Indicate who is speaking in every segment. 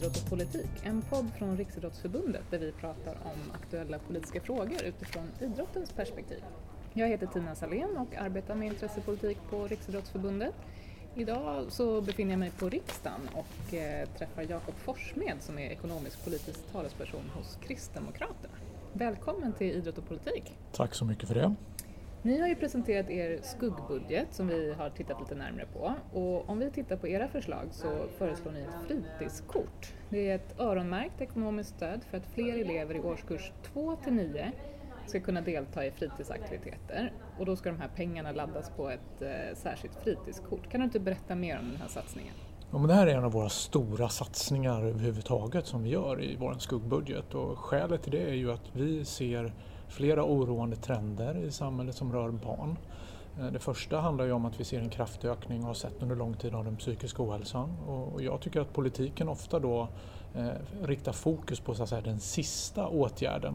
Speaker 1: Idrott och politik, en podd från Riksidrottsförbundet där vi pratar om aktuella politiska frågor utifrån idrottens perspektiv. Jag heter Tina Salén och arbetar med intressepolitik på Riksidrottsförbundet. Idag så befinner jag mig på riksdagen och eh, träffar Jakob Forssmed som är ekonomisk politisk talesperson hos Kristdemokraterna. Välkommen till Idrott och politik.
Speaker 2: Tack så mycket för det.
Speaker 1: Ni har ju presenterat er skuggbudget som vi har tittat lite närmare på och om vi tittar på era förslag så föreslår ni ett fritidskort. Det är ett öronmärkt ekonomiskt stöd för att fler elever i årskurs 2 till 9 ska kunna delta i fritidsaktiviteter och då ska de här pengarna laddas på ett eh, särskilt fritidskort. Kan du inte berätta mer om den här satsningen?
Speaker 2: Ja, men det här är en av våra stora satsningar överhuvudtaget som vi gör i vår skuggbudget och skälet till det är ju att vi ser flera oroande trender i samhället som rör barn. Eh, det första handlar ju om att vi ser en kraftig ökning och har sett under lång tid av den psykiska ohälsan och jag tycker att politiken ofta då eh, riktar fokus på så att säga, den sista åtgärden,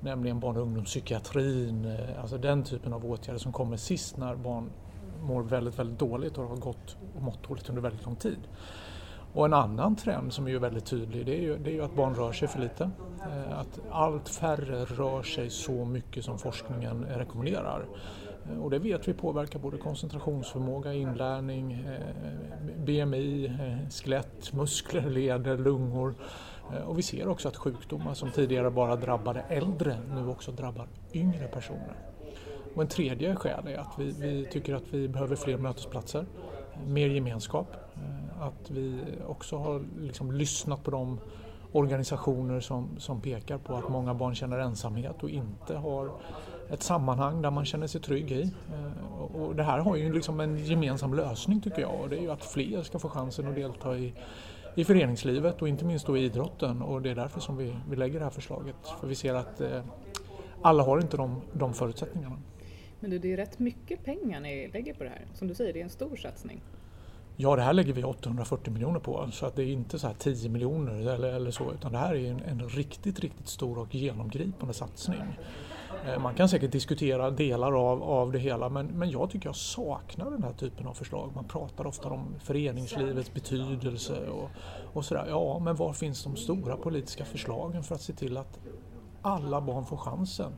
Speaker 2: nämligen barn och ungdomspsykiatrin, eh, alltså den typen av åtgärder som kommer sist när barn mår väldigt, väldigt dåligt och har gått och mått dåligt under väldigt lång tid. Och en annan trend som är ju väldigt tydlig det är ju, det är ju att barn rör sig för lite. Eh, att allt färre rör sig så mycket som forskningen rekommenderar. Eh, och det vet vi påverkar både koncentrationsförmåga, inlärning, eh, BMI, skelett, muskler, leder, lungor. Och vi ser också att sjukdomar som tidigare bara drabbade äldre nu också drabbar yngre personer. Och en tredje skäl är att vi, vi tycker att vi behöver fler mötesplatser, mer gemenskap att vi också har liksom lyssnat på de organisationer som, som pekar på att många barn känner ensamhet och inte har ett sammanhang där man känner sig trygg i. Eh, och det här har ju liksom en gemensam lösning tycker jag och det är ju att fler ska få chansen att delta i, i föreningslivet och inte minst då i idrotten och det är därför som vi, vi lägger det här förslaget. För vi ser att eh, alla har inte de, de förutsättningarna.
Speaker 1: Men du, det är rätt mycket pengar ni lägger på det här. Som du säger, det är en stor satsning.
Speaker 2: Ja, det här lägger vi 840 miljoner på så att det är inte så här 10 miljoner eller, eller så utan det här är en, en riktigt, riktigt stor och genomgripande satsning. Eh, man kan säkert diskutera delar av, av det hela men, men jag tycker jag saknar den här typen av förslag. Man pratar ofta om föreningslivets betydelse och, och sådär. Ja, men var finns de stora politiska förslagen för att se till att alla barn får chansen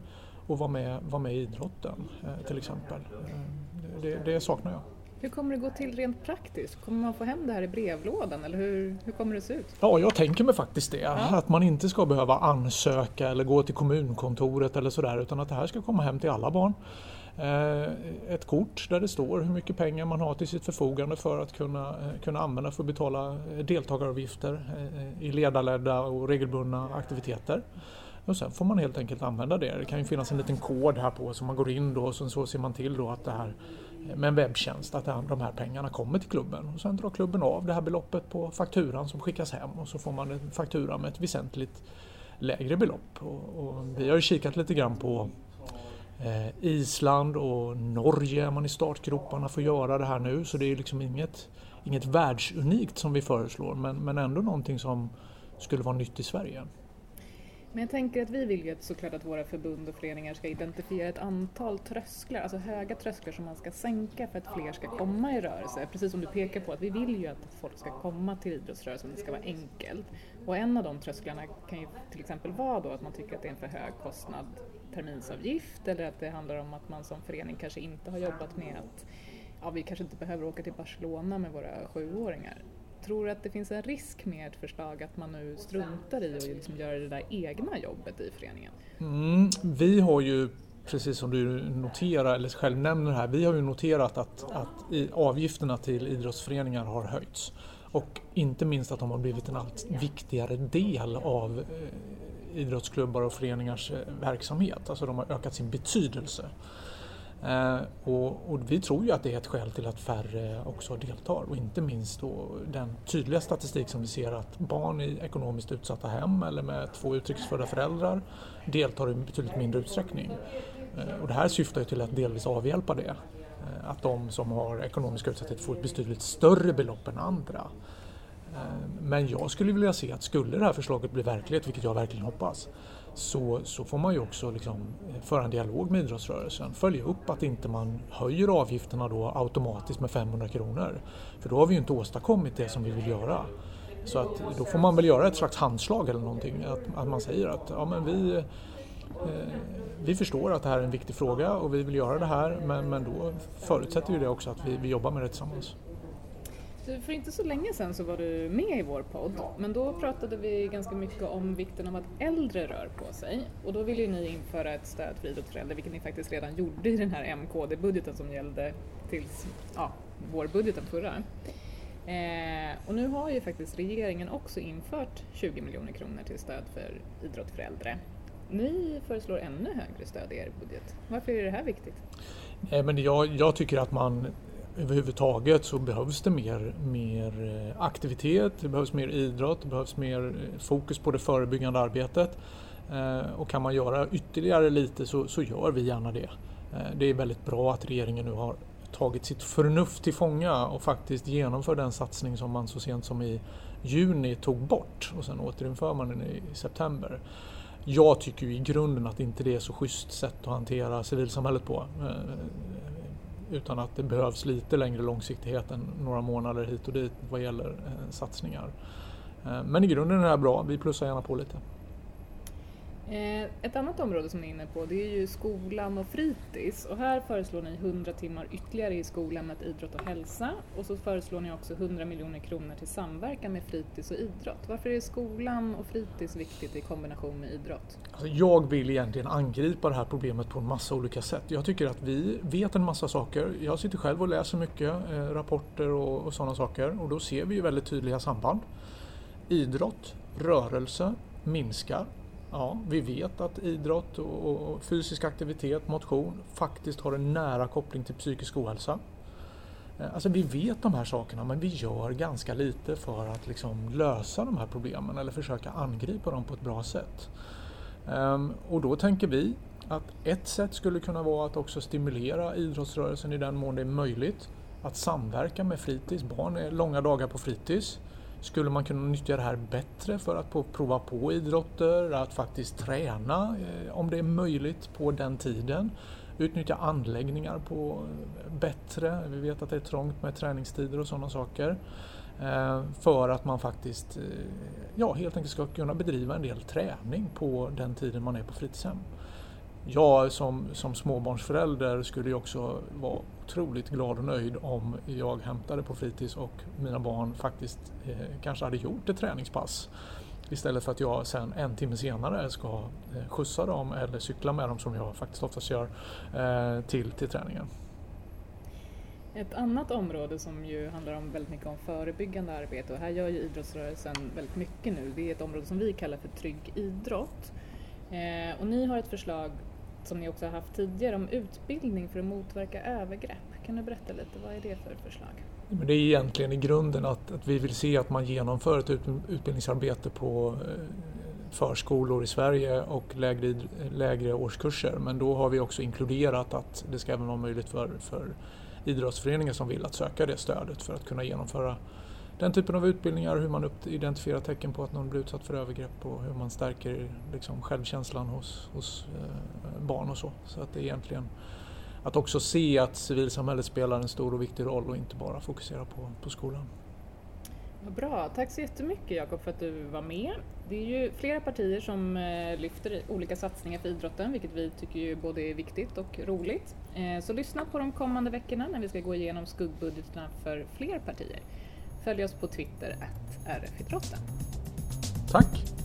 Speaker 2: att vara med, vara med i idrotten eh, till exempel. Eh, det, det saknar jag.
Speaker 1: Hur kommer det gå till rent praktiskt? Kommer man få hem det här i brevlådan eller hur, hur kommer det se ut?
Speaker 2: Ja, jag tänker mig faktiskt det. Ja. Att man inte ska behöva ansöka eller gå till kommunkontoret eller sådär utan att det här ska komma hem till alla barn. Eh, ett kort där det står hur mycket pengar man har till sitt förfogande för att kunna, eh, kunna använda för att betala eh, deltagaravgifter i ledarledda och regelbundna aktiviteter. Och sen får man helt enkelt använda det. Det kan ju finnas en liten kod här på som man går in då och så ser man till då att det här med en webbtjänst att de här pengarna kommer till klubben. Och sen drar klubben av det här beloppet på fakturan som skickas hem och så får man en faktura med ett väsentligt lägre belopp. Och, och vi har ju kikat lite grann på eh, Island och Norge är man i startgroparna för att göra det här nu så det är liksom inget, inget världsunikt som vi föreslår men, men ändå någonting som skulle vara nytt i Sverige.
Speaker 1: Men jag tänker att vi vill ju såklart att våra förbund och föreningar ska identifiera ett antal trösklar, alltså höga trösklar som man ska sänka för att fler ska komma i rörelse. Precis som du pekar på, att vi vill ju att folk ska komma till idrottsrörelsen, det ska vara enkelt. Och en av de trösklarna kan ju till exempel vara då att man tycker att det är en för hög kostnad terminsavgift eller att det handlar om att man som förening kanske inte har jobbat med att ja, vi kanske inte behöver åka till Barcelona med våra sjuåringar. Tror att det finns en risk med ett förslag att man nu struntar i att liksom göra det där egna jobbet i föreningen?
Speaker 2: Mm, vi har ju precis som du noterar, eller själv nämner här, vi har ju noterat att, att avgifterna till idrottsföreningar har höjts. Och inte minst att de har blivit en allt viktigare del av eh, idrottsklubbar och föreningars eh, verksamhet. Alltså de har ökat sin betydelse. Eh, och, och, vi tror ju att det är ett skäl till att färre också deltar och inte minst då den tydliga statistik som vi ser att barn i ekonomiskt utsatta hem eller med två utrikesfödda föräldrar deltar i betydligt mindre utsträckning. Eh, och det här syftar ju till att delvis avhjälpa det. Eh, att de som har ekonomisk utsatthet får ett betydligt större belopp än andra. Men jag skulle vilja se att skulle det här förslaget bli verklighet, vilket jag verkligen hoppas, så, så får man ju också liksom eh, föra en dialog med idrottsrörelsen. Följa upp att inte man höjer avgifterna då automatiskt med 500 kronor. För då har vi ju inte åstadkommit det som vi vill göra. Så att då får man väl göra ett slags handslag eller någonting. Att, att man säger att ja, men vi, eh, vi förstår att det här är en viktig fråga och vi vill göra det här men, men då förutsätter ju det också att vi, vi jobbar med det tillsammans.
Speaker 1: Eh, för inte så länge sedan så var du med i vår podd, men då pratade vi ganska mycket om vikten av att äldre rör på sig. Och då ville ju ni införa ett stöd för idrottsföräldrar, vilket ni faktiskt redan gjorde i den här MKD-budgeten som gällde tills ja, vårbudgeten förra. Eh, och nu har ju faktiskt regeringen också infört 20 miljoner kronor till stöd för idrott för äldre. Ni föreslår ännu högre stöd i er budget. Varför är det här viktigt?
Speaker 2: Eh, men jag, jag tycker att man överhuvudtaget så behövs det mer, mer eh, aktivitet, det behövs mer idrott, det behövs mer eh, fokus på det förebyggande arbetet. Eh, och kan man göra ytterligare lite så, så gör vi gärna det. Det är väldigt bra att regeringen nu har tagit sitt förnuft till fånga och faktiskt genomför den satsning som man så sent som i juni tog bort och sen återinför man den i september. Jag tycker ju i grunden att inte det är så schysst sätt att hantera civilsamhället på utan att det behövs lite längre långsiktighet än några månader hit och dit vad gäller eh, satsningar. Eh, men i grunden är det här bra, vi plussar gärna på lite.
Speaker 1: Eh, ett annat område som ni är inne på det är ju skolan och fritids och här föreslår ni 100 timmar ytterligare i skolämnet idrott och hälsa och så föreslår ni också 100 miljoner kronor till samverkan med fritids och idrott. Varför är skolan och fritids viktigt i kombination med idrott?
Speaker 2: Alltså jag vill egentligen angripa det här problemet på en massa olika sätt. Jag tycker att vi vet en massa saker. Jag sitter själv och läser mycket eh, rapporter och, och sådana saker och då ser vi ju väldigt tydliga samband. Idrott, rörelse minskar Ja, vi vet att idrott och fysisk aktivitet, motion, faktiskt har en nära koppling till psykisk ohälsa. Eh, alltså vi vet de här sakerna men vi gör ganska lite för att liksom lösa de här problemen eller försöka angripa dem på ett bra sätt. Ehm, och då tänker vi att ett sätt skulle kunna vara att också stimulera idrottsrörelsen i den mån det är möjligt. Att samverka med fritids, barn är långa dagar på fritids. Skulle man kunna nyttja det här bättre för att prova på idrotter, att faktiskt träna eh, om det är möjligt på den tiden? Utnyttja anläggningar på eh, bättre, vi vet att det är trångt med träningstider och sådana saker. Eh, för att man faktiskt ja, helt enkelt ska kunna bedriva en del träning på den tiden man är på fritidshem. Jag som, som småbarnsförälder skulle ju också vara otroligt glad och nöjd om jag hämtade på fritids och mina barn faktiskt eh, kanske hade gjort ett träningspass. Istället för att jag sen en timme senare ska eh, skjutsa dem eller cykla med dem som jag faktiskt oftast gör eh, till, till träningen.
Speaker 1: Ett annat område som ju handlar om väldigt mycket om förebyggande arbete och här gör ju idrottsrörelsen väldigt mycket nu. Det är ett område som vi kallar för trygg idrott. Eh, och ni har ett förslag som ni också har haft tidigare om utbildning för att motverka övergrepp. Kan du berätta lite, vad är det för förslag?
Speaker 2: Men det är egentligen i grunden att, att vi vill se att man genomför ett utbildningsarbete på eh, förskolor i Sverige och lägre, lägre årskurser. Men då har vi också inkluderat att det ska även vara möjligt för, för idrottsföreningar som vill att söka det stödet för att kunna genomföra den typen av utbildningar, hur man identifierar tecken på att någon blir utsatt för övergrepp och hur man stärker liksom, självkänslan hos, hos eh, barn och så. Så att det är egentligen att också se att civilsamhället spelar en stor och viktig roll och inte bara fokusera på, på skolan.
Speaker 1: Vad bra, tack så jättemycket Jakob för att du var med. Det är ju flera partier som eh, lyfter olika satsningar för idrotten, vilket vi tycker ju både är viktigt och roligt. Eh, så lyssna på de kommande veckorna när vi ska gå igenom skuggbudgeterna för fler partier. Följ oss på Twitter, rfidrotten.
Speaker 2: Tack!